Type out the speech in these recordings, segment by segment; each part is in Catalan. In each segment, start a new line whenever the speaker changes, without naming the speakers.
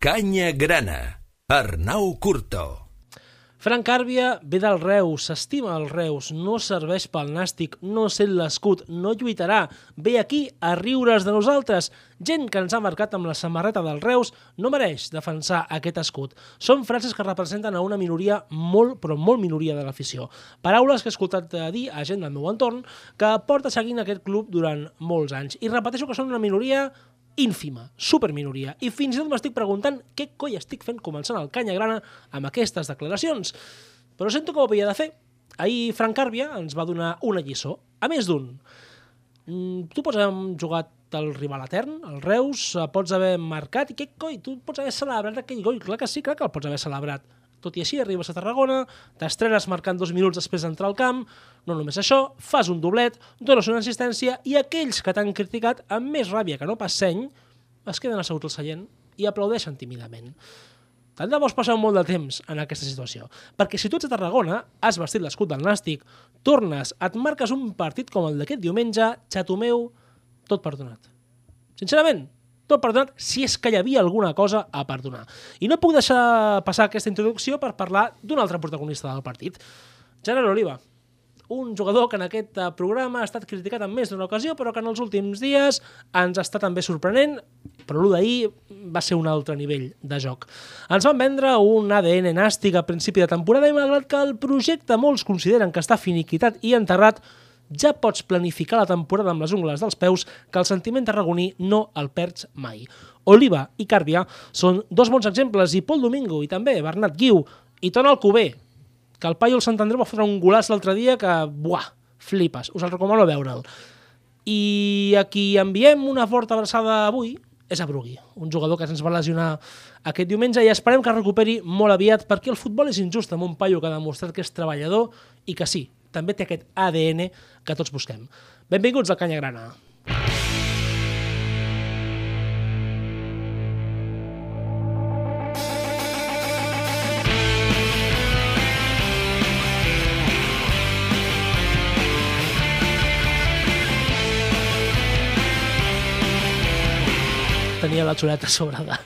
Canya Grana, Arnau Curto.
Frank Càrbia ve del Reus, s'estima el Reus, no serveix pel nàstic, no sent l'escut, no lluitarà, ve aquí a riure's de nosaltres. Gent que ens ha marcat amb la samarreta del Reus no mereix defensar aquest escut. Són frases que representen a una minoria molt, però molt minoria de l'afició. Paraules que he escoltat dir a gent del meu entorn que porta seguint aquest club durant molts anys. I repeteixo que són una minoria ínfima, superminoria, i fins i tot m'estic preguntant què coi estic fent començant el canya grana amb aquestes declaracions. Però sento que ho havia de fer. Ahir Frank Càrbia ens va donar una lliçó, a més d'un. Mm, tu pots haver jugat el rival etern, el Reus, pots haver marcat, i què coi, tu pots haver celebrat aquell gol, clar que sí, clar que el pots haver celebrat. Tot i així, arribes a Tarragona, t'estrenes marcant dos minuts després d'entrar al camp, no només això, fas un doblet, dones una assistència i aquells que t'han criticat amb més ràbia que no pas seny es queden asseguts al seient i aplaudeixen tímidament. Tant de bo has passat molt de temps en aquesta situació. Perquè si tu ets a Tarragona, has vestit l'escut del Nàstic, tornes, et marques un partit com el d'aquest diumenge, xato meu, tot perdonat. Sincerament, tot perdonat si és que hi havia alguna cosa a perdonar. I no puc deixar passar aquesta introducció per parlar d'un altre protagonista del partit, Gerard Oliva, un jugador que en aquest eh, programa ha estat criticat en més d'una ocasió, però que en els últims dies ens està també sorprenent, però l'1 d'ahir va ser un altre nivell de joc. Ens van vendre un ADN nàstic a principi de temporada i malgrat que el projecte molts consideren que està finiquitat i enterrat, ja pots planificar la temporada amb les ungles dels peus que el sentiment tarragoní no el perds mai. Oliva i Càrbia són dos bons exemples i Pol Domingo i també Bernat Guiu i Ton Alcover, que el paio el Sant Andreu va fotre un golaç l'altre dia que, buah, flipes, us el recomano veure'l. I a qui enviem una forta abraçada avui és a Brugui, un jugador que se'ns va lesionar aquest diumenge i esperem que recuperi molt aviat perquè el futbol és injust amb un paio que ha demostrat que és treballador i que sí, també té aquest ADN que tots busquem. Benvinguts a Canya Grana. Tenia la xuleta a sobre de,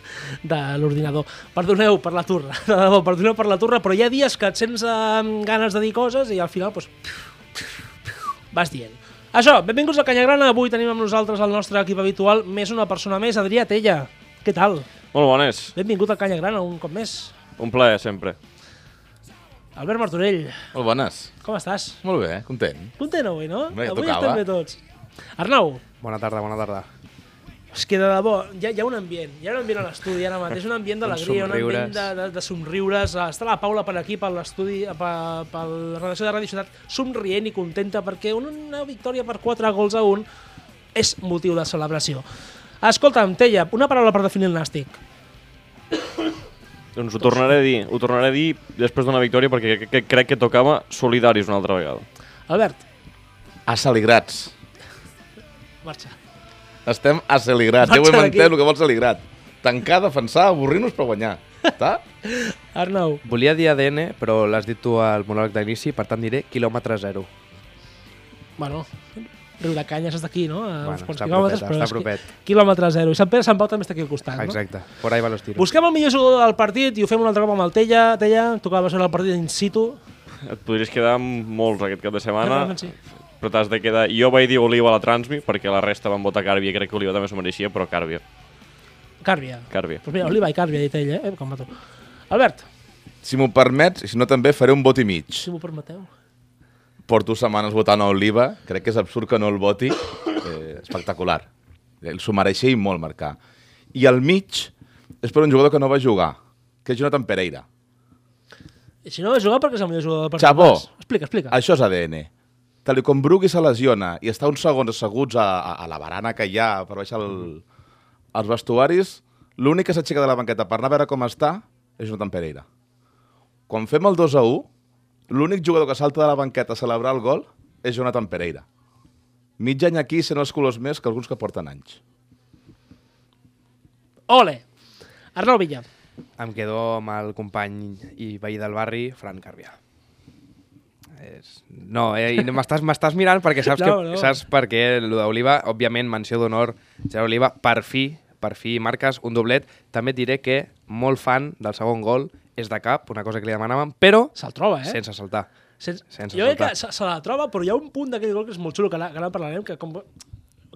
de l'ordinador. Perdoneu per la turra, de debò, perdoneu per la turra, però hi ha dies que et sents amb ganes de dir coses i al final pues, vas dient. Això, benvinguts a Canyagrana, avui tenim amb nosaltres el nostre equip habitual, més una persona més, Adrià Tella. Què tal?
Molt bones.
Benvingut a Canyagrana un cop més.
Un plaer, sempre.
Albert Martorell,
Molt bones.
com estàs?
Molt bé, content.
Content avui, no?
Bé,
avui
tocava.
estem bé tots. Arnau,
Bona tarda, bona tarda.
És que de debò, hi ha, hi ha un ambient, hi ha un ambient a l'estudi ara mateix, un ambient d'alegria, un ambient
somriures.
de, de, de somriures. Està la Paula per aquí, per l'estudi, per, per la redacció de Ràdio Ciutat, somrient i contenta perquè una, victòria per 4 gols a 1 és motiu de celebració. Escolta'm, Teia, una paraula per definir el nàstic.
Doncs ho tornaré a dir, ho tornaré a dir després d'una victòria perquè que, que, crec que tocava solidaris una altra vegada.
Albert,
Assaligrats.
marxa.
Estem assaligrats.
Marxa
Ja ho hem
d'aquí.
entès el que vol ser aligrat. Tancar, defensar, avorrir-nos per guanyar. Està?
Arnau,
Volia dir ADN, però l'has dit tu al monòleg d'inici, per tant diré quilòmetre zero.
bueno, riu de canyes està aquí, no? A
Bueno,
uns quants
està
quilòmetres,
propet,
però
està
és
propet.
Quilòmetre zero. I Sant Pere Sant Pau també està aquí al costat, no?
Exacte, por ahí van los tiros.
Busquem el millor jugador del partit i ho fem un altre cop amb el Tella. Tella, tocava ser el partit in situ.
Et podries quedar amb molts aquest cap de setmana,
sí.
Però t'has de quedar... Jo vaig dir Oliva a la Transmi perquè la resta van votar Càrbia crec que Oliva també s'ho mereixia, però Càrbia.
Càrbia.
Càrbia.
Pues mira, Oliva i Càrbia, ha dit ell, eh? Com va tu. Albert,
Si m'ho permets, si no també, faré un vot i mig.
si m'ho permeteu.
Porto setmanes votant a Oliva. Crec que és absurd que no el voti. Eh, espectacular. El s'ho mereixia i molt marcar. I al mig és per un jugador que no va jugar, que és Jonathan Pereira.
I si no va jugar perquè és el millor jugador del partit.
Xabó.
Vas. Explica, explica.
Això és ADN. Tal com Brugui se lesiona i està uns segons asseguts a, a, a la barana que hi ha per baixar el, els vestuaris, l'únic que s'aixeca de la banqueta per anar a veure com està és Jonathan Pereira. Quan fem el 2 a 1, l'únic jugador que salta de la banqueta a celebrar el gol és Jonathan Pereira. Mig any aquí sent els colors més que alguns que porten anys.
Ole! Arnau Villa.
Em quedo amb el company i veí del barri, Fran Càrbia. És... No, eh, m'estàs mirant perquè saps,
No,
que,
no.
saps per què el d'Oliva, òbviament, menció d'honor, Gerard Oliva, per fi, per fi marques un doblet. També et diré que molt fan del segon gol, és de cap, una cosa que li demanàvem, però
Se'l troba, eh?
sense saltar.
Sense,
sense
jo crec que se, se la troba, però hi ha un punt d'aquell gol que és molt xulo, que ara, que ara en parlarem, que com...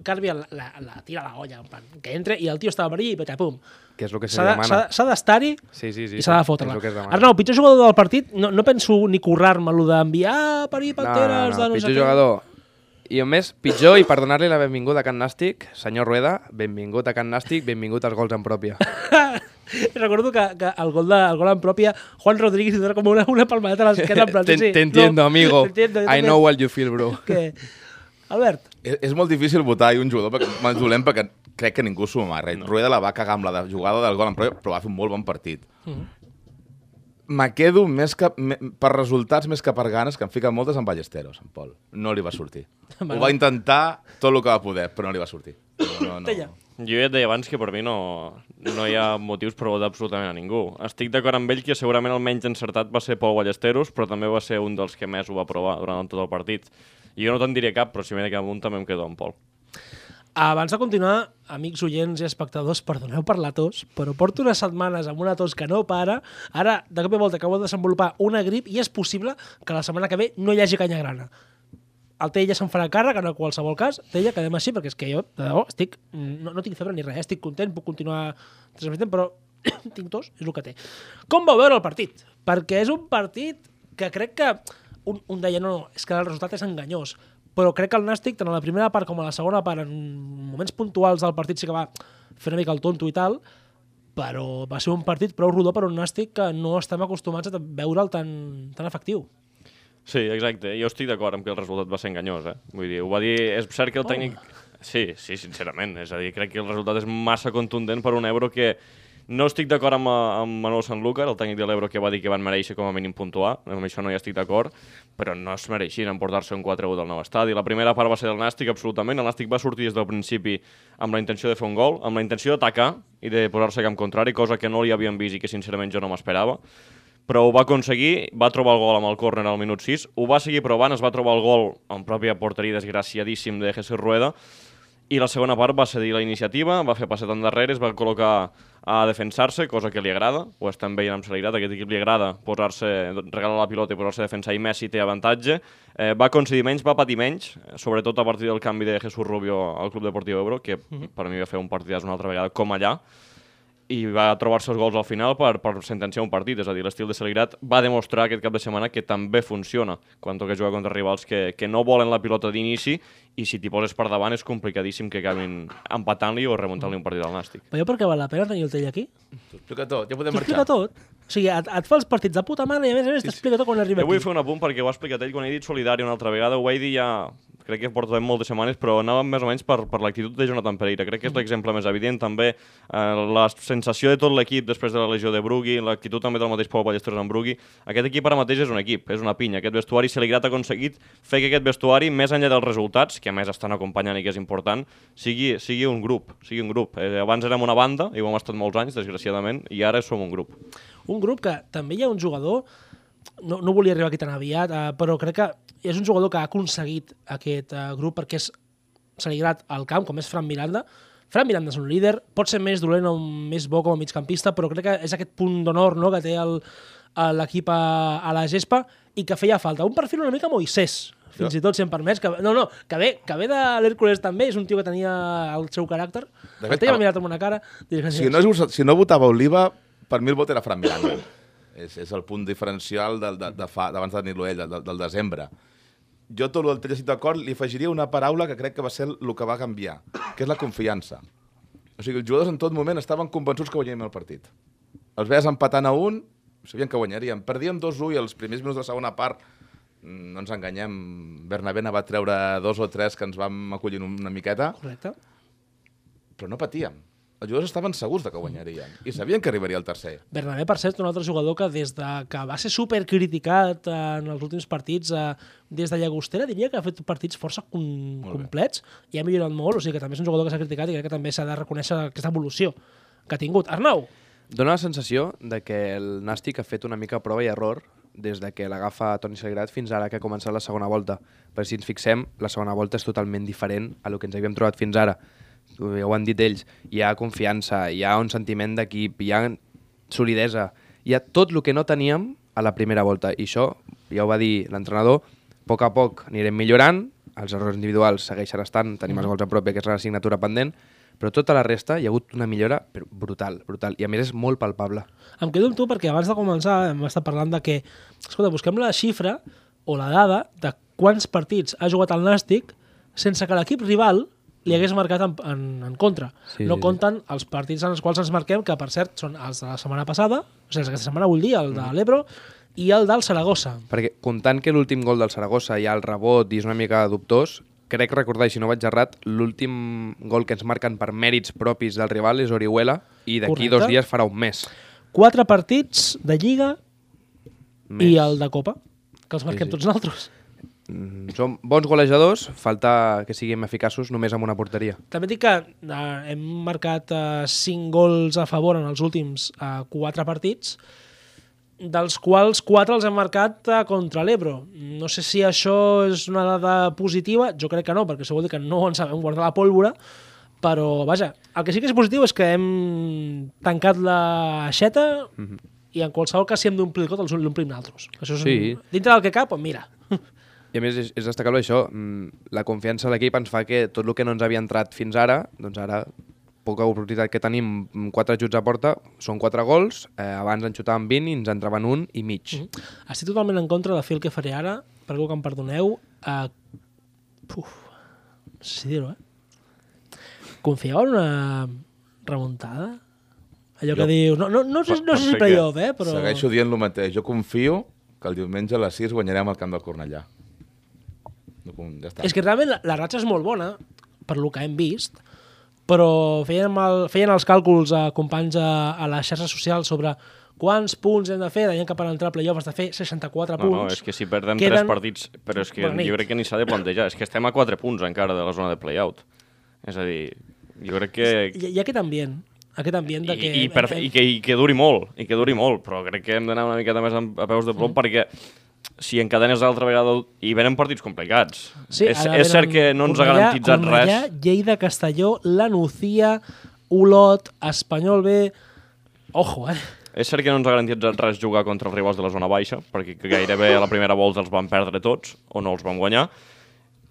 Carvia la, la, la tira a la olla, en plan, que entre i el tio està a perill i pum.
Que és el que se demana.
s'ha de- s'ha d'estar-hi
Sí, sí, sí.
i s'ha de fotre-la. Arnau, pitjor jugador del partit, no, no penso ni currar-me-lo d'enviar parir
No,
panteres
no, no,
de no
pitjor
sé què.
jugador. I a més, pitjor, i per donar-li la benvinguda a Can Nàstic, senyor Rueda, benvingut a Can Nàstic, benvingut als gols en pròpia.
Recordo que, que el, gol de, el gol en pròpia, Juan Rodríguez li dona com una, una palmadeta a l'esquena. en plan,
Te
sí, sí,
te entiendo,
no,
amigo.
te entiendo, yo
I know what you feel, bro.
Que... Albert,
És, és molt difícil votar i un jugador perquè, més dolent perquè crec que ningú s'ho amarra. No. Rueda la va cagar amb la de jugada del gol en però va fer un molt bon partit. Me quedo més que, me, per resultats més que per ganes, que em fica moltes amb Ballesteros, en Pol. No li va sortir. Ho va intentar tot el que va poder, però no li va sortir. No, no, no.
Jo ja et deia abans que per mi no, no hi ha motius per votar absolutament a ningú. Estic d'acord amb ell que segurament el menys encertat va ser Pau Ballesteros, però també va ser un dels que més ho va provar durant tot el partit. I jo no te'n diré cap, però si m'he de quedar amb un també em quedo amb Pol.
Abans de continuar, amics oients i espectadors, perdoneu per la tos, però porto unes setmanes amb una tos que no para. Ara, de cop i volta, acabo de desenvolupar una grip i és possible que la setmana que ve no hi hagi canya grana. El Tella se'n farà càrrec en qualsevol cas. Tella, quedem així, perquè és que jo, de debò, estic, no, no tinc febre ni res, estic content, puc continuar transmetent, però tinc tos, és el que té. Com va veure el partit? Perquè és un partit que crec que un, un deia, no, no, és que el resultat és enganyós, però crec que el Nàstic, tant a la primera part com a la segona part, en moments puntuals del partit sí que va fer una mica el tonto i tal, però va ser un partit prou rodó per un Nàstic que no estem acostumats a veure'l tan, tan efectiu.
Sí, exacte. Jo estic d'acord amb que el resultat va ser enganyós, eh? Vull dir, ho va dir... És cert que el tècnic... Sí, sí, sincerament. És a dir, crec que el resultat és massa contundent per un Ebro que no estic d'acord amb, eh, amb Manuel Sanlúcar, el tècnic de l'Ebro que va dir que van mereixer com a mínim puntuar. Amb això no hi estic d'acord, però no es mereixien emportar-se un 4-1 del nou estadi. La primera part va ser del Nàstic, absolutament. El Nàstic va sortir des del principi amb la intenció de fer un gol, amb la intenció d'atacar i de posar-se a camp contrari, cosa que no li havíem vist i que sincerament jo no m'esperava però ho va aconseguir, va trobar el gol amb el córner al minut 6, ho va seguir provant, es va trobar el gol en pròpia porteria desgraciadíssim de Jesús Rueda, i la segona part va cedir la iniciativa, va fer passet endarrere, es va col·locar a defensar-se, cosa que li agrada, ho estem veient amb celeritat, aquest equip li agrada posar-se, regalar la pilota i posar-se a defensar, i Messi té avantatge, eh, va concedir menys, va patir menys, sobretot a partir del canvi de Jesús Rubio al Club Deportiu Ebro, que per mi va fer un partidàs una altra vegada com allà, i va trobar-se els gols al final per, per sentenciar un partit. És a dir, l'estil de Celigrat va demostrar aquest cap de setmana que també funciona quan toca jugar contra rivals que, que no volen la pilota d'inici i si t'hi poses per davant és complicadíssim que acabin empatant-li o remuntant-li un partit al Nàstic.
Veieu per què val la pena tenir el Tell aquí?
T'ho explica tot, ja podem marxar.
tot. O sigui, et, et fa els partits de puta mare i a més a més t'explica tot quan arriba
Jo vull
aquí.
fer un apunt perquè ho ha explicat ell quan he dit solidari una altra vegada, ho vaig dir ja crec que portem moltes setmanes, però anàvem més o menys per, per l'actitud de Jonathan Pereira. Crec que és l'exemple més evident. També eh, la sensació de tot l'equip després de la lesió de Brugui, l'actitud també del mateix Pau Ballesteros amb Brugui. Aquest equip ara mateix és un equip, és una pinya. Aquest vestuari Celigrat ha aconseguit fer que aquest vestuari, més enllà dels resultats, que a més estan acompanyant i que és important, sigui, sigui un grup. Sigui un grup. Eh, abans érem una banda, i ho hem estat molts anys, desgraciadament, i ara som un grup.
Un grup que també hi ha un jugador no, no volia arribar aquí tan aviat, eh, però crec que és un jugador que ha aconseguit aquest eh, grup perquè és Saligrat al camp, com és Fran Miranda. Fran Miranda és un líder, pot ser més dolent o més bo com a migcampista, però crec que és aquest punt d'honor no, que té a l'equip a, a la gespa i que feia falta. Un perfil una mica Moisés, fins i tot, si em permets. Que, no, no, que ve, que ve de l'Hércules també, és un tio que tenia el seu caràcter.
De fet, el-
mirat amb una cara. Dic,
Si no, si no votava Oliva, per mi el vot era Fran Miranda. és, és el punt diferencial de, de fa, d'abans de tenir-lo ell, del, del desembre. Jo tot el del estic d'acord, li afegiria una paraula que crec que va ser el que va canviar, que és la confiança. O sigui, els jugadors en tot moment estaven convençuts que guanyarien el partit. Els veies empatant a un, sabien que guanyarien. Perdíem 2-1 i els primers minuts de la segona part, mm, no ens enganyem, Bernabé ne va treure dos o tres que ens vam acollir una miqueta,
Correcte.
però no patíem. Els jugadors estaven segurs de que guanyarien i sabien que arribaria el tercer.
Bernabé, per cert, un altre jugador que des de que va ser super criticat en els últims partits, eh, des de Llagostera diria que ha fet partits força com, complets i ha millorat molt, o sigui que també és un jugador que s'ha criticat i crec que també s'ha de reconèixer aquesta evolució que ha tingut. Arnau,
Dóna la sensació de que el Nàstic ha fet una mica prova i error des de que l'agafa Toni Saligrat fins ara que ha començat la segona volta. Perquè si ens fixem, la segona volta és totalment diferent a lo que ens havíem trobat fins ara. Ho ho han dit ells. Hi ha confiança, hi ha un sentiment d'equip, hi ha solidesa. Hi ha tot el que no teníem a la primera volta. I això, ja ho va dir l'entrenador, a poc a poc anirem millorant, els errors individuals segueixen estant, tenim els gols a prop, que és la assignatura pendent, però tota la resta hi ha hagut una millora brutal, brutal. I a més és molt palpable.
Em quedo amb tu perquè abans de començar hem estat parlant de que, escolta, busquem la xifra o la dada de quants partits ha jugat el Nàstic sense que l'equip rival li hagués marcat en, en, en contra.
Sí,
no
sí, sí.
compten els partits en els quals ens marquem, que per cert són els de la setmana passada, o sigui, aquesta setmana vull dir, el de l'Ebro i el del Saragossa.
Perquè comptant que l'últim gol del Saragossa hi ha el rebot i és una mica dubtós, crec recordar, si no vaig errat, l'últim gol que ens marquen per mèrits propis del rival és Orihuela i d'aquí dos dies farà un mes.
Quatre partits de Lliga
més.
i el de Copa, que els marquem
sí.
tots nosaltres.
Mm, Som bons golejadors, falta que siguem eficaços només amb una porteria.
També dic que eh, hem marcat eh, 5 gols a favor en els últims eh, 4 partits, dels quals 4 els hem marcat eh, contra l'Ebro. No sé si això és una dada positiva, jo crec que no, perquè això vol dir que no ens sabem guardar la pólvora, però vaja, el que sí que és positiu és que hem tancat la aixeta i en qualsevol cas si hem d'omplir el got els l'omplim nosaltres. Això és
Sí.
un... Dintre del que cap, doncs mira.
I a més és, és destacable això, mm, la confiança a l'equip ens fa que tot el que no ens havia entrat fins ara, doncs ara poca oportunitat que tenim, mm, quatre ajuts a porta, són quatre gols, eh, abans en xutàvem 20 i ens entraven un i mig.
Estic totalment en contra de fer el que faré ara, perdó que em perdoneu, a... Puf, no sé si dir-ho, eh? Confieu en una remuntada? Allò que
Jo-
dius... No, no, no, sé, no
Per-
sé si
per
playoff, eh? Però...
Segueixo dient el mateix. Jo confio que el diumenge a les 6 guanyarem el camp del Cornellà. Com- ja està.
És que realment la, la ratxa és molt bona, per lo que hem vist, però feien, el, feien els càlculs a companys a, a les xarxes socials sobre quants punts hem de fer, deien que per entrar a playoff has de fer 64
No,
punts.
no, és que si perdem
Queden-
tres partits... Però és que jo crec que ni s'ha de plantejar. És que estem a 4 punts encara de la zona de play-out. És a dir, jo crec que...
Hi, hi ha aquest ambient, aquest ambient de
I,
que...
i, per, i, que, I que duri molt, i que duri molt, però crec que hem d'anar una miqueta més a, a peus de plom mm. perquè si encadenes altra vegada i venen partits complicats.
Sí,
és, és cert que no ens ha garantitzat
Cornellà,
res.
Lleida, Castelló, La Nucía, Olot, Espanyol B... Ojo, eh?
És cert que no ens ha garantitzat res jugar contra els rivals de la zona baixa, perquè gairebé a la primera volta els vam perdre tots, o no els vam guanyar.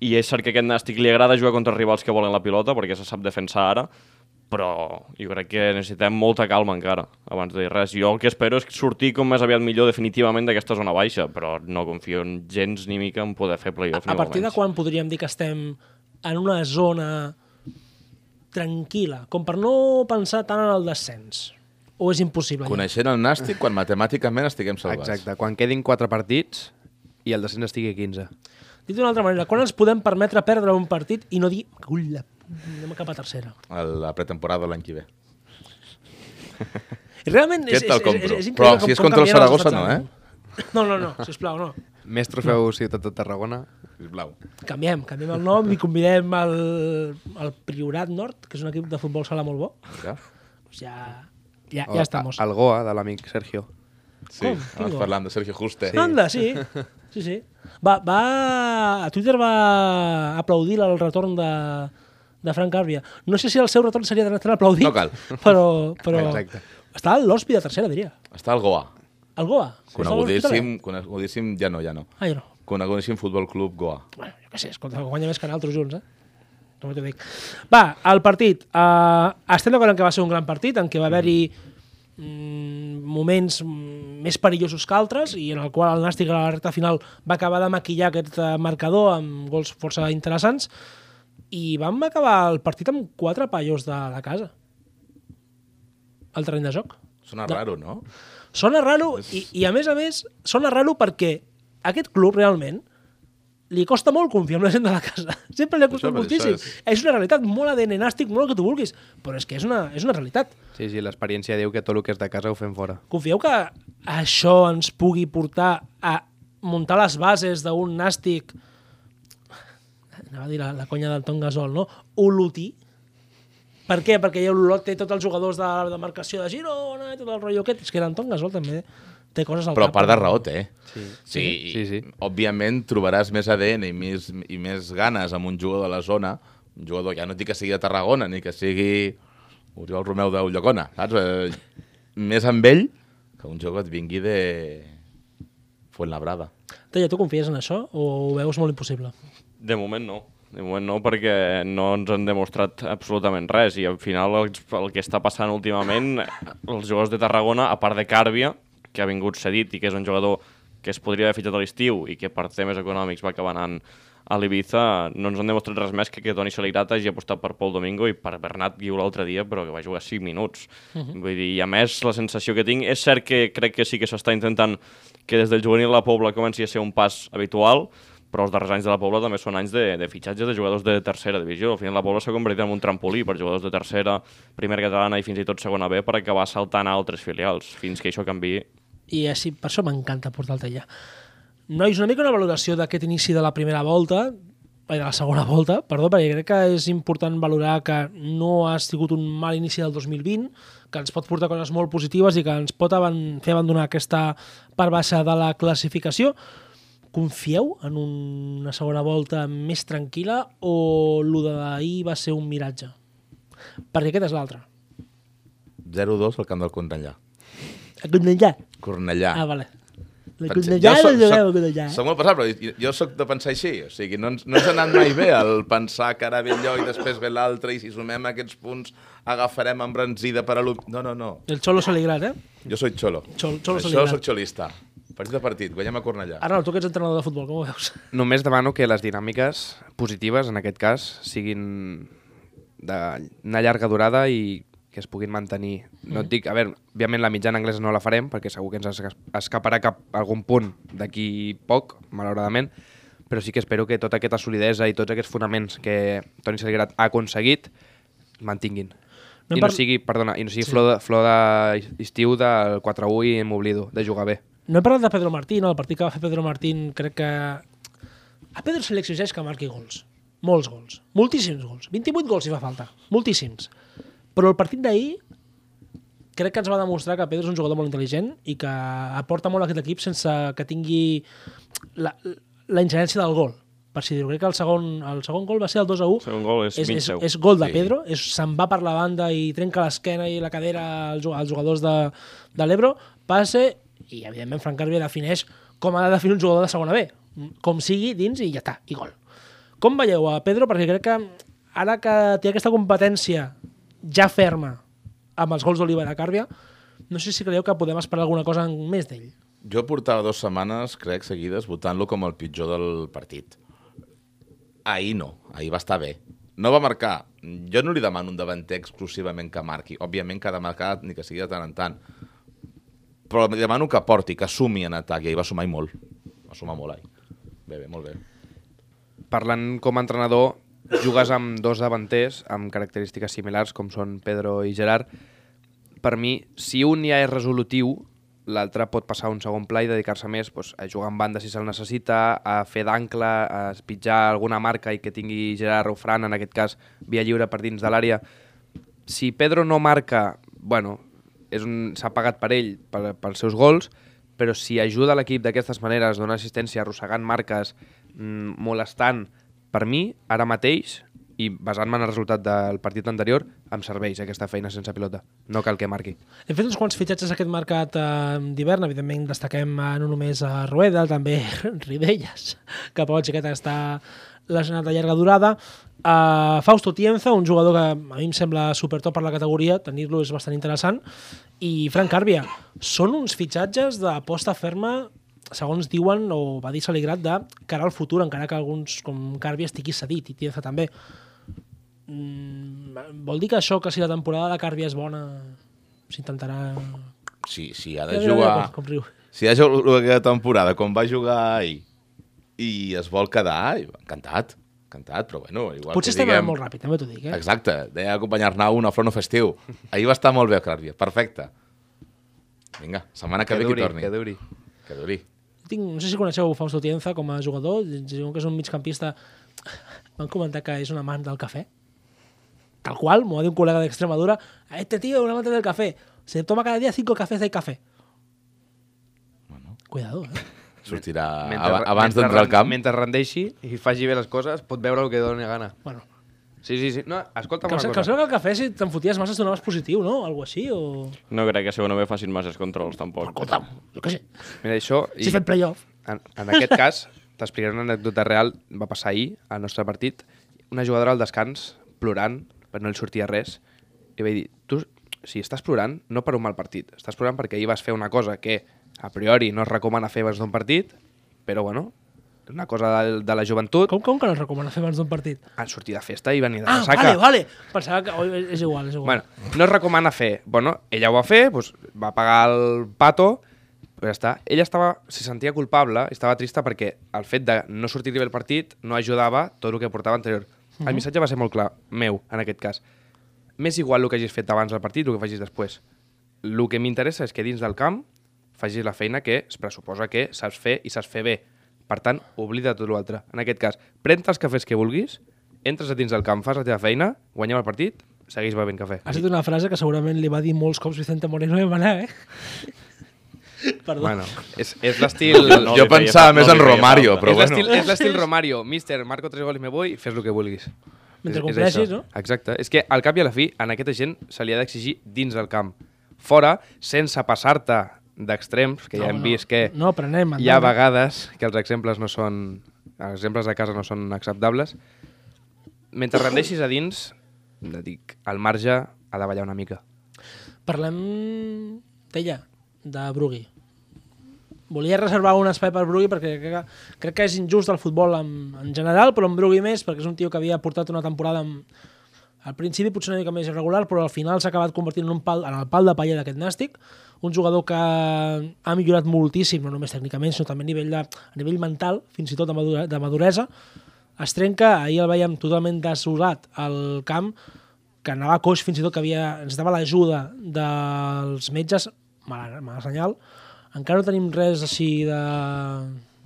I és cert que a aquest Nàstic li agrada jugar contra rivals que volen la pilota, perquè se sap defensar ara, però jo crec que necessitem molta calma encara, abans de dir res. Jo el que espero és sortir com més aviat millor definitivament d'aquesta zona baixa, però no confio en gens ni mica en poder fer playoff.
A
molt
partir de quan podríem dir que estem en una zona tranquil·la, com per no pensar tant en el descens? O és impossible?
Coneixent el Nàstic quan matemàticament estiguem salvats.
Exacte, quan quedin quatre partits i el descens estigui a 15.
Dit d'una altra manera, quan ens podem permetre perdre un partit i no dir, ull, la... anem cap a tercera?
A la pretemporada de l'any que ve.
I realment és, és, és, és,
Però si és contra el Saragossa, no,
d'ànim. No, no, no, sisplau, no.
Més trofeu Ciutat de Tarragona.
Sisplau.
Canviem, canviem el nom i convidem el, el Priorat Nord, que és un equip de futbol sala molt bo.
Ja?
Pues ja, ja, ja estamos.
El Goa, de l'amic Sergio.
Sí,
Com?
abans parlant de Sergio Juste.
Sí. Anda, sí. Sí, sí. Va, va, a Twitter va aplaudir el retorn de, de Frank Carbia. No sé si el seu retorn seria tan aplaudit,
No cal.
però, però
Exacte.
està a l'hospi de tercera, diria.
Està al Goa.
El Goa. A
Conegudíssim, conegudíssim, ja no, ja no.
Ah, ja no.
Conegudíssim Futbol Club Goa.
Bueno, jo què sé, escolta, guanya més que nosaltres junts, eh? Com t'ho dic. Va, el partit. Uh, estem d'acord en que va ser un gran partit, en què va haver-hi mm, moments mm, més perillosos que altres i en el qual el Nàstic a la recta final va acabar de maquillar aquest eh, marcador amb gols força interessants i vam acabar el partit amb quatre pallos de la casa al terreny de joc.
Sona
De-
raro, no?
Sona raro i, i a més a més sona raro perquè aquest club realment li costa molt confiar en la gent de la casa. Sempre li ha costat
Això,
moltíssim.
això
És... una realitat molt ADN nàstic, molt el que tu vulguis, però és que és una, és una realitat.
Sí, sí, l'experiència diu que tot el que és de casa ho fem fora.
Confieu que això ens pugui portar a muntar les bases d'un nàstic anava a dir la, la conya del Tom Gasol, no? Olotí. Per què? Perquè l'Olot té tots els jugadors de, de marcació de Girona i tot el rotllo aquest. És que l'Anton Gasol també té coses al
Però
cap.
part de raó té.
Sí.
Sí,
Sí, sí.
Òbviament trobaràs més ADN i més, i més ganes amb un jugador de la zona, un jugador, ja no et dic que sigui de Tarragona, ni que sigui Oriol Romeu d'Ullacona, saps? Eh, més amb ell que un jugador et vingui de Fuenlabrada.
Talla, tu confies en això o ho veus molt impossible?
De moment no. De moment no, perquè no ens han demostrat absolutament res i al final el, el que està passant últimament, els jugadors de Tarragona, a part de Càrbia, que ha vingut cedit i que és un jugador que es podria haver fitxat a l'estiu i que per temes econòmics va acabar anant a l'Ibiza, no ens han demostrat res més que que Toni Saligrat hagi apostat per Pol Domingo i per Bernat Guiu l'altre dia, però que va jugar 5 minuts. Uh -huh. Vull dir, i a més, la sensació que tinc... És cert que crec que sí que s'està intentant que des del juvenil la Pobla comenci a ser un pas habitual, però els darrers anys de la Pobla també són anys de, de fitxatges de jugadors de tercera divisió. Al final la Pobla s'ha convertit en un trampolí per jugadors de tercera, primera catalana i fins i tot segona B per acabar saltant a altres filials, fins que això canvi
i així, per això m'encanta portar-te allà. Nois, una mica una valoració d'aquest inici de la primera volta, de la segona volta, perdó, perquè crec que és important valorar que no ha sigut un mal inici del 2020, que ens pot portar coses molt positives i que ens pot fer abandonar aquesta part baixa de la classificació. Confieu en una segona volta més tranquil·la o el d'ahir va ser un miratge? Perquè aquest és l'altre.
0-2 al camp del Cornellà.
A Cornellà.
Cornellà.
Ah, vale. La Cornellà
jo soc- soc-
Cornellà.
Soc molt però jo, jo soc de pensar així. O sigui, no ens, no ens ha anat mai bé el pensar que ara ve allò i després ve l'altre i si sumem aquests punts agafarem embranzida per a l'u... No, no, no.
El Xolo Saligrat, eh?
Jo soy xolo.
Xol- xolo
Això
Saligrat.
soc xolista. Partit a partit, guanyem a Cornellà.
Arnau, tu que ets entrenador de futbol, com ho veus?
Només demano que les dinàmiques positives, en aquest cas, siguin d'una llarga durada i que es puguin mantenir. No et dic, a veure, òbviament la mitjana anglesa no la farem, perquè segur que ens es- escaparà cap algun punt d'aquí poc, malauradament, però sí que espero que tota aquesta solidesa i tots aquests fonaments que Toni Saligrat ha aconseguit mantinguin.
No
I
par-
no sigui, perdona, i no sigui sí. flor, de, flor d'estiu del 4-1 i m'oblido de jugar bé.
No he parlat de Pedro Martín, el partit que va fer Pedro Martín crec que... A Pedro se li exigeix que marqui gols. Molts gols. Moltíssims gols. 28 gols si fa falta. Moltíssims. Però el partit d'ahir crec que ens va demostrar que Pedro és un jugador molt intel·ligent i que aporta molt a aquest equip sense que tingui la, la ingerència del gol per si dir-ho. Crec que el segon, el segon gol va ser el 2 a 1.
El segon gol és
és, és, és gol de
Sí.
Pedro, se'n va per la banda i trenca l'esquena i la cadera als jugadors de, de l'Ebro, passe i evidentment Frank Carbia defineix com ha de definir un jugador de segona B, com sigui dins i ja està, i gol. Com veieu a Pedro? Perquè crec que ara que té aquesta competència ja ferma amb els gols d'Oliva de Càrbia, no sé si creieu que podem esperar alguna cosa més d'ell.
Jo portava dues setmanes, crec, seguides, votant-lo com el pitjor del partit. Ahir no, ahir va estar bé. No va marcar. Jo no li demano un davanter exclusivament que marqui. Òbviament que ha de marcar ni que sigui de tant en tant. Però li demano que porti, que sumi en atac. I ahir va sumar i molt. Va sumar molt ahir. Bé, bé, molt bé.
parlant com a entrenador, jugues amb dos davanters amb característiques similars, com són Pedro i Gerard. Per mi, si un ja és resolutiu, l'altre pot passar un segon pla i dedicar-se més doncs, a jugar en banda si se'l necessita, a fer d'ancle, a pitjar alguna marca i que tingui Gerard o Fran, en aquest cas, via lliure per dins de l'àrea. Si Pedro no marca, bueno, s'ha pagat per ell, per, pels seus gols, però si ajuda l'equip d'aquestes maneres, dona assistència arrossegant marques, mm, molestant, per mi, ara mateix, i basant-me en el resultat del partit anterior, em serveix aquesta feina sense pilota. No cal que marqui.
Hem fet uns quants fitxatges aquest mercat eh, d'hivern, evidentment destaquem eh, no només a Rueda, també Ribelles, que per la xiqueta està lesionat de llarga durada. Uh, Fausto Tienza, un jugador que a mi em sembla supertop per la categoria, tenir-lo és bastant interessant. I Frank Carbia. Són uns fitxatges d'aposta ferma segons diuen, o va dir Saligrat, de cara al futur, encara que alguns, com Carbia, estigui cedit, i Tienza també. Mm, vol dir que això, que si la temporada de Carbia és bona, s'intentarà...
Si, si ha de jugar...
Com riu.
Si ha de jugar aquesta temporada com va jugar ahir i es vol quedar, encantat, encantat, però bueno, igual
Potser
que
estem
diguem...
molt ràpid, també t'ho dic, eh?
Exacte, deia acompanyar-ne un a front festiu. Ahir va estar molt bé, Clàudia, perfecte. Vinga, setmana que, ve qui torni.
que duri.
Que duri.
Tinc, no sé si coneixeu Fausto Tienza com a jugador, diuen que és un migcampista... Van comentar que és un amant del cafè. Tal qual, m'ho va dir un col·lega d'Extremadura. A este tío un amante del café. Se toma cada día cinco cafés de café. Cuidado, eh?
Sortirà
Mentre-
ab abans d'entrar al camp.
Mentre rendeixi i faci bé les coses, pot veure el que doni gana.
Bueno,
Sí, sí, sí. No, escolta'm
Que,
una
sembla- que em
cosa.
sembla que el cafè, si te'n foties massa, donaves positiu, no? Algo així, o...
No crec que B facin masses controls, tampoc.
Escolta'm, jo què sé.
Mira, això...
Si fem playoff.
En, en aquest cas, t'explicaré una anècdota real. Va passar ahir, al nostre partit. Una jugadora al descans, plorant, perquè no li sortia res. I vaig dir, tu, si estàs plorant, no per un mal partit. Estàs plorant perquè ahir vas fer una cosa que, a priori, no es recomana fer abans d'un partit, però, bueno, una cosa de, de la joventut.
Com, com que no es recomana fer abans d'un partit?
En sortir de festa i venir de
Ah,
ressaca.
vale, vale. Pensava que... oi, és igual, és igual.
Bueno, no es recomana fer. Bueno, ella ho va fer, doncs, va pagar el pato, però ja està. Ella estava, se sentia culpable, estava trista perquè el fet de no sortir bé el partit no ajudava tot el que portava anterior. El missatge va ser molt clar, meu, en aquest cas. M'és igual el que hagis fet abans del partit o el que facis després. El que m'interessa és que dins del camp facis la feina que es pressuposa que saps fer i saps fer bé. Per tant, oblida tot l'altre. En aquest cas, pren els cafès que vulguis, entres a dins del camp, fas la teva feina, guanyem el partit, segueix bevent cafè.
Has dit una frase que segurament li va dir molts cops Vicente Moreno de Maná, eh? Perdó.
Bueno, és, és l'estil...
No
jo
feia
pensava
falta,
més
no
en
feia
Romario, però
és
bueno.
és l'estil Romario. Mister, marco tres gols i me voy, fes el que vulguis.
Mentre
És- és
compleixis,
això.
no?
Exacte. És que al cap i a la fi, a aquesta gent se li ha d'exigir dins del camp. Fora, sense passar-te d'extrems, que ja hem
no,
vist que
No, prenem.
hi ha vegades que els exemples no són... Els exemples de casa no són acceptables. Mentre rendeixis a dins, dic, al marge ha de ballar una mica.
Parlem d'ella, de Brugui. Volia reservar un espai per Brugui perquè crec que, crec que és injust el futbol en, en general, però en Brugui més, perquè és un tio que havia portat una temporada amb, al principi potser una mica més irregular, però al final s'ha acabat convertint en, un pal, en el pal de paller d'aquest nàstic. Un jugador que ha millorat moltíssim, no només tècnicament, sinó també a nivell, de, a nivell mental, fins i tot de, madura, de maduresa. Es trenca, ahir el veiem totalment desolat al camp, que anava coix fins i tot que havia, ens dava l'ajuda dels metges, mala, mala senyal. Encara no tenim res així de...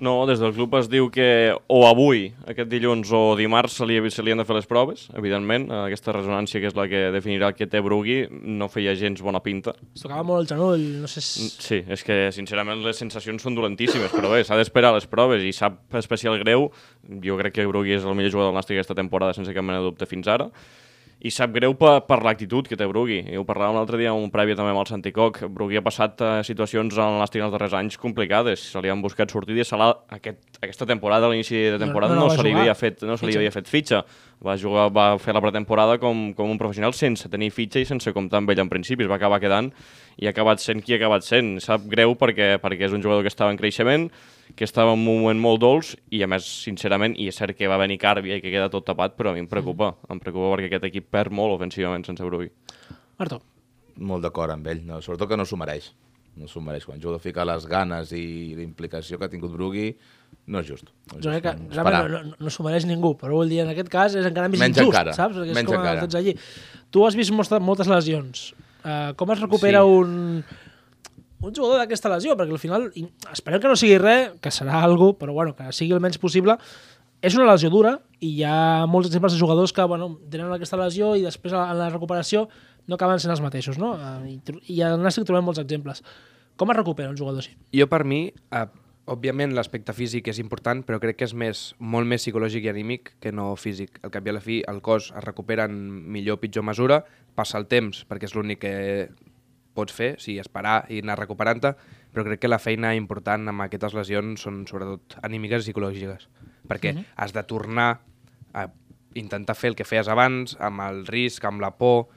No, des del club es diu que o avui, aquest dilluns o dimarts, se li, se li han de fer les proves, evidentment. Eh, Aquesta resonància, que és la que definirà que té Brugui, no feia gens bona pinta.
Es tocava molt el genoll, no sé si...
Sí, és que sincerament les sensacions són dolentíssimes, però bé, s'ha d'esperar les proves i sap especial greu. Jo crec que Brugui és el millor jugador del Nàstic aquesta temporada sense cap mena de dubte fins ara. I sap greu per, per l'actitud que té Brugui. I ho parlàvem l'altre dia en un prèvia també amb el Santi Coc. Brugui ha passat eh, situacions en l'Nàstic els darrers anys complicades. Se li han buscat sortides. Se aquest, aquesta temporada, a l'inici de temporada,
no
no,
va
se li havia fet, no se li havia fet fitxa. Va, jugar, va fer la pretemporada com, com un professional sense tenir fitxa i sense comptar amb ell en principi. Es va acabar quedant i ha acabat sent qui ha acabat sent. Sap greu perquè, perquè és un jugador que estava en creixement, que estava en un moment molt dolç i a més, sincerament, i és cert que va venir Càrbia i que queda tot tapat, però a mi em preocupa. Em preocupa perquè aquest equip perd molt ofensivament sense Brugui.
Marto,
Molt d'acord amb ell, no? sobretot que no s'ho mereix. No s'ho mereix. Quan jugador fica les ganes i la implicació que ha tingut Brugui, no és just. No és
jo
just.
crec que
No,
realment no, no, no s'ho mereix ningú, però vull dir, en aquest cas és encara més
Menys
injust,
encara,
saps? Perquè és
menys
com
encara.
tots allí. Tu has vist moltes, moltes lesions. Uh, com es recupera
Sí.
un, un jugador d'aquesta lesió? Perquè al final, esperem que no sigui res, que serà algo, però bueno, que sigui el menys possible. És una lesió dura i hi ha molts exemples de jugadors que bueno, tenen aquesta lesió i després en la recuperació no acaben sent els mateixos. No? Eh, I, I al Nàstic trobem molts exemples. Com es recupera un jugador així?
Jo, per mi, eh, òbviament l'aspecte físic és important, però crec que és més, molt més psicològic i anímic que no físic. Al cap i a la fi, el cos es recupera en millor o pitjor mesura, passa el temps, perquè és l'únic que pots fer, sí, esperar i anar recuperant-te, però crec que la feina important amb aquestes lesions són sobretot anímiques i psicològiques, perquè has de tornar a intentar fer el que feies abans, amb el risc, amb la por...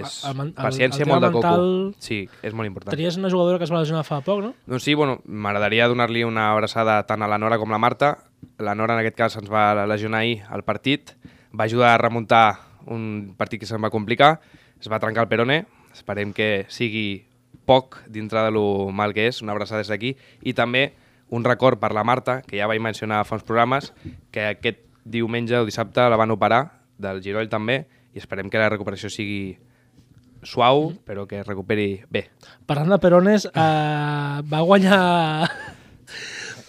És
El- el
paciència
el
molt de coco.
mental-
Sí, és molt important.
Tenies una jugadora que es va lesionar fa poc, no?
Doncs sí, bueno, m'agradaria donar-li una abraçada tant a la Nora com a la Marta. La Nora, en aquest cas, ens va lesionar ahir al partit. Va ajudar a remuntar un partit que se'n va complicar. Es va trencar el peroné. Esperem que sigui poc dintre de lo mal que és. Una abraçada des d'aquí. I també un record per la Marta, que ja vaig mencionar fa uns programes, que aquest diumenge o dissabte la van operar, del giroll també, i esperem que la recuperació sigui suau, però que es recuperi bé.
Parlant de Perones, eh, va guanyar...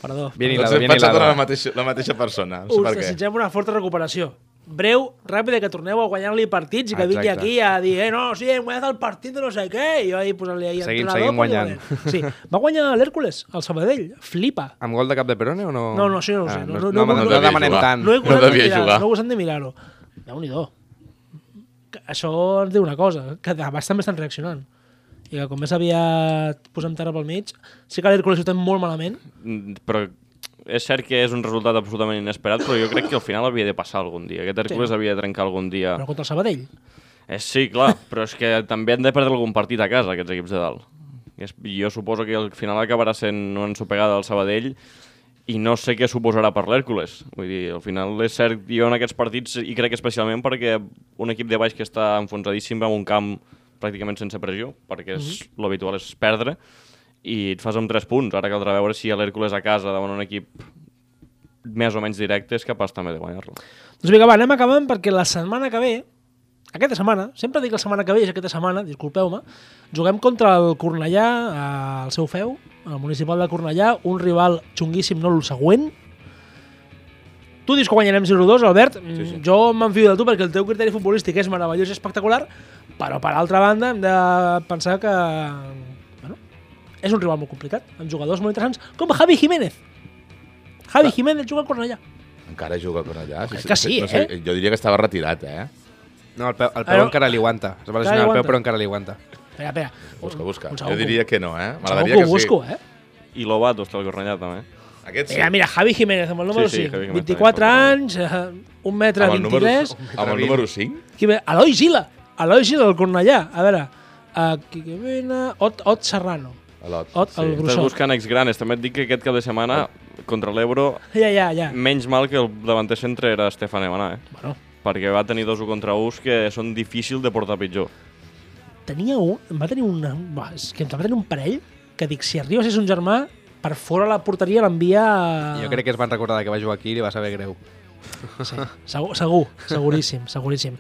Perdó.
Bien hilado, bien hilado.
la mateixa, la mateixa persona. No sé
Us desitgem una forta recuperació. Breu, ràpida, que torneu a guanyar-li partits i que vingui aquí a dir eh, no, sí, hem guanyat el partit de no sé què, i jo ahir posant-li ahir
Seguim-
entrenador,
seguim guanyant.
Sí, va guanyar l'Hèrcules, el Sabadell, flipa.
Amb gol de cap de Perone o no?
No, no, sí, no ho sé,
Ah,
no-
no,
no-
no,
no-
no,
no
no
jugar.
tant.
No he
No
gostat de
devia
mirar,
jugar.
no he gostat de mirar-ho. Déu-n'hi-do. Que Això ens diu una cosa, que de baix també estan reaccionant. I que com més aviat posem terra pel mig, sí que l'Hèrcules ho té molt malament,
Mm, Però és cert que és un resultat absolutament inesperat, però jo crec que al final havia de passar algun dia. Aquest Hércules
Sí.
havia de trencar algun dia.
però contra el Sabadell.
Eh, sí, clar, però és que també han de perdre algun partit a casa, aquests equips de dalt. Jo suposo que al final acabarà sent una ensopegada al Sabadell i no sé què suposarà per l'Hèrcules. Vull dir, al final és cert, jo en aquests partits, i crec especialment perquè un equip de baix que està enfonsadíssim en un camp pràcticament sense pressió, perquè és, l'habitual és perdre, i et fas amb 3 punts. Ara caldrà veure si l'Hèrcules a casa davant un equip més o menys directe és capaç també de guanyar-lo.
Doncs vinga, va, anem acabant perquè la setmana que ve, aquesta setmana, sempre dic la setmana que ve, és aquesta setmana, disculpeu-me, juguem contra el Cornellà, al seu feu, al municipal de Cornellà, un rival xunguíssim, no el següent. Tu dius que guanyarem 0-2, Albert. Sí, sí. Jo m'enfio de tu perquè el teu criteri futbolístic és meravellós i espectacular, però per altra banda hem de pensar que bueno, és un rival molt complicat, amb jugadors molt interessants, com Javi Jiménez. Javi Jiménez juga al Cornellà.
Encara juga per allà.
Crec que sí,
no sé,
eh?
Jo diria que estava retirat, eh?
No, el peu, el peu
Però-
encara li aguanta. Es va
Encara li
lesionar el peu,
aguanta.
però encara li aguanta.
Espera, espera.
Busca, busca.
Un
Jo
segon
diria que no, eh? M'agradaria
que
que
ho busco,
sí.
eh?
I Lobato està al Cornellà, també.
Aquest sí.
Mira, mira, Javi Jiménez, amb el número
Sí, sí,
5.
Javi Jiménez
24
també,
anys, eh, un metre
Amb el número,
23.
amb el número 5?
Qui ve? Eloi Gila. Eloi Gila del Cornellà. A veure, uh, qui que vena... Ot, Ot Serrano.
Lot.
Ot, el
Estàs
Brussot.
buscant ex-granes. També et dic que aquest cap de setmana, contra l'Ebro,
Ja, ja, ja.
menys mal que el davanter centre era Estefan Emaná, eh?
Bueno,
perquè va tenir dos 1 contra 1 que són difícils de portar pitjor.
tenia un... Va tenir una... Va, és que va tenir un parell que dic, si arribes és un germà, per fora la porteria l'envia... a-
Jo crec que es van recordar que va jugar aquí i li va saber greu.
Sí, segur, segur, seguríssim, seguríssim.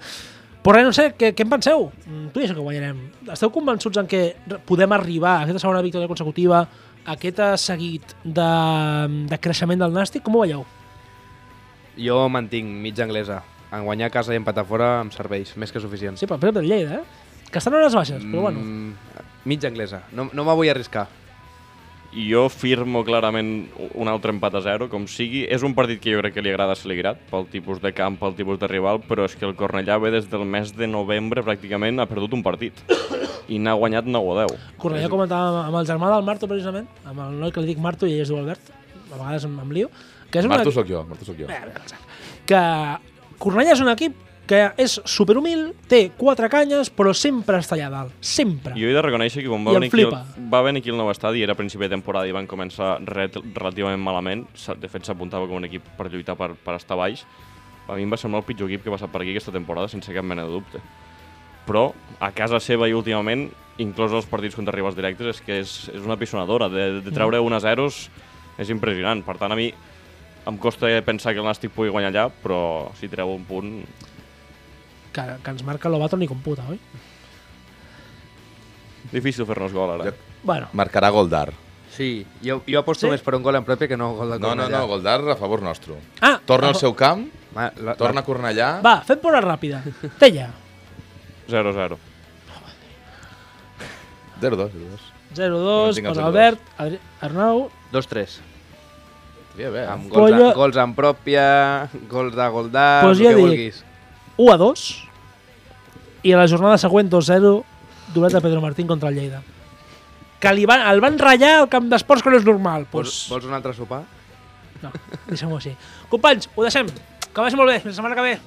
Però res, no sé, què, què en penseu? Mm, Tu dius que guanyarem. Esteu convençuts en que podem arribar a aquesta segona victòria consecutiva, a aquest seguit de, de creixement del Nàstic? Com ho veieu?
Jo mantinc mitja anglesa. En guanyar a casa i empatar fora em serveix, més que suficient.
Sí, però per exemple, el Lleida, eh? Que estan hores baixes, però bueno.
Mm, mitja anglesa. No, no me vull arriscar.
Jo firmo clarament un altre empat a 0, com sigui. És un partit que jo crec que li agrada a Saligrat, pel tipus de camp, pel tipus de rival, però és que el Cornellà ve des del mes de novembre pràcticament ha perdut un partit. I n'ha guanyat 9 o 10.
Cornellà comentava amb el germà del Marto, precisament, amb el noi que li dic Marto i ell es diu Albert, a vegades em, em lio, que és una...
Marto sóc jo, Marto sóc jo.
que Cornellà és un equip que és superhumil, té quatre canyes, però sempre està allà dalt. Sempre.
Jo he de reconèixer que quan va venir, aquí el, va venir aquí el nou estadi, era a principi de temporada i van començar re relativament malament, de fet s'apuntava com un equip per lluitar per, per estar baix, a mi em va semblar el pitjor equip que ha passat per aquí aquesta temporada, sense cap mena de dubte. Però a casa seva i últimament, inclòs els partits contra rivals directes, és que és, és una pisonadora. De, de treure 1 a 0 és impressionant. Per tant, a mi em costa pensar que el Nàstic pugui guanyar allà, però si treu un punt...
Que, que ens marca Lobato ni computa, oi?
Difícil fer-nos gol ara.
Ja-
Bueno,
Marcarà Goldar.
Sí, jo, jo aposto
Sí?
més per un gol en propi que no un gol de
No, no,
Cornellà.
no, Goldar a favor nostre.
Ah,
Torna al seu camp,
Va, la,
torna a Cornellà.
va, fem por ràpida. Tella,
0-0.
0-2, 0-2.
0-2
Mantinc el
per
0-2.
Albert, Adri Arnau,
2-3.
Bé, bé.
Amb gols,
Pollo-
a, gols en pròpia, gols de Goldar,
Pues
el
jo
que
dic-
vulguis.
1 a 2 i a la jornada següent 2-0 doblet de Pedro Martín contra el Lleida. Que li van, el van ratllar al camp d'esports que no és normal.
Vols,
Pues,
vols un altre sopar?
no, deixem-ho així. Companys, ho deixem. Que vagi molt bé. La setmana que ve.